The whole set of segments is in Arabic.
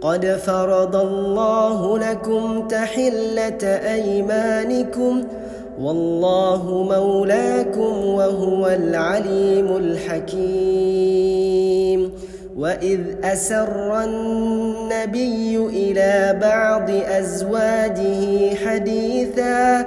قد فرض الله لكم تحلة أيمانكم والله مولاكم وهو العليم الحكيم وإذ أسر النبي إلى بعض أزواجه حديثا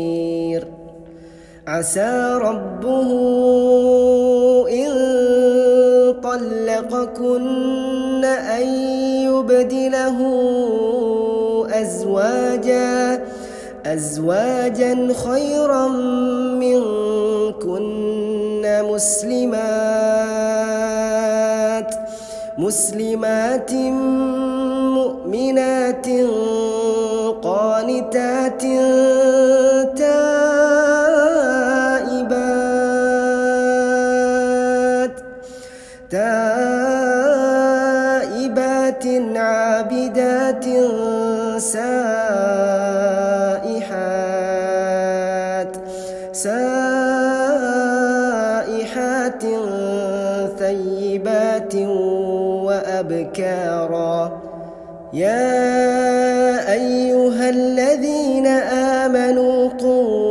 عسى ربه إن طلقكن أن يبدله أزواجا أزواجا خيرا منكن مسلمات مسلمات مؤمنات قانتات تائبات عابدات سائحات سائحات ثيبات وأبكارا. يا أيها الذين آمنوا قوا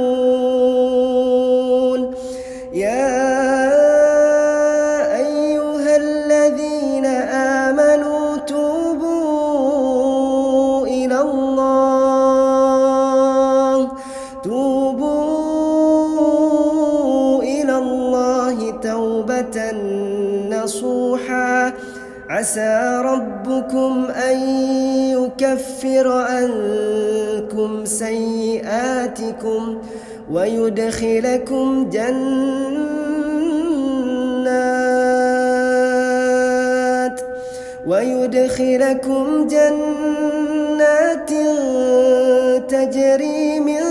نصوحا عسى ربكم أن يكفر عنكم سيئاتكم ويدخلكم جنات ويدخلكم جنات تجري من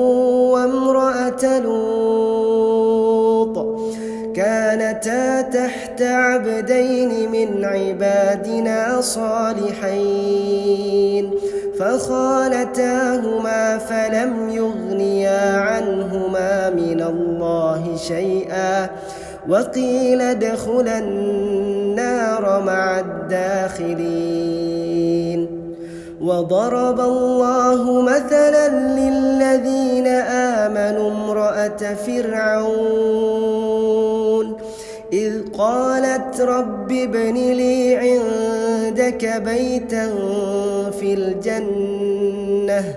عبدين من عبادنا صالحين. فخالتاهما فلم يغنيا عنهما من الله شيئا. وقيل ادخلا النار مع الداخلين. وضرب الله مثلا للذين آمنوا امرأة فرعون. قالت رب ابن لي عندك بيتا في الجنة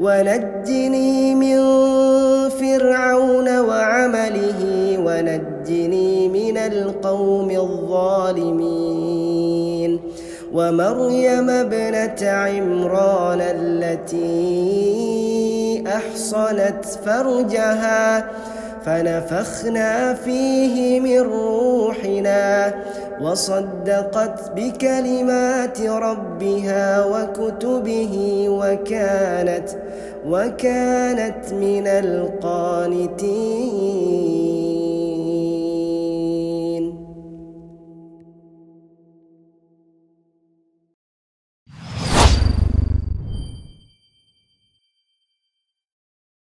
ونجني من فرعون وعمله ونجني من القوم الظالمين ومريم ابنة عمران التي أحصنت فرجها فنفخنا فيه من روحنا وصدقت بكلمات ربها وكتبه وكانت وكانت من القانتين.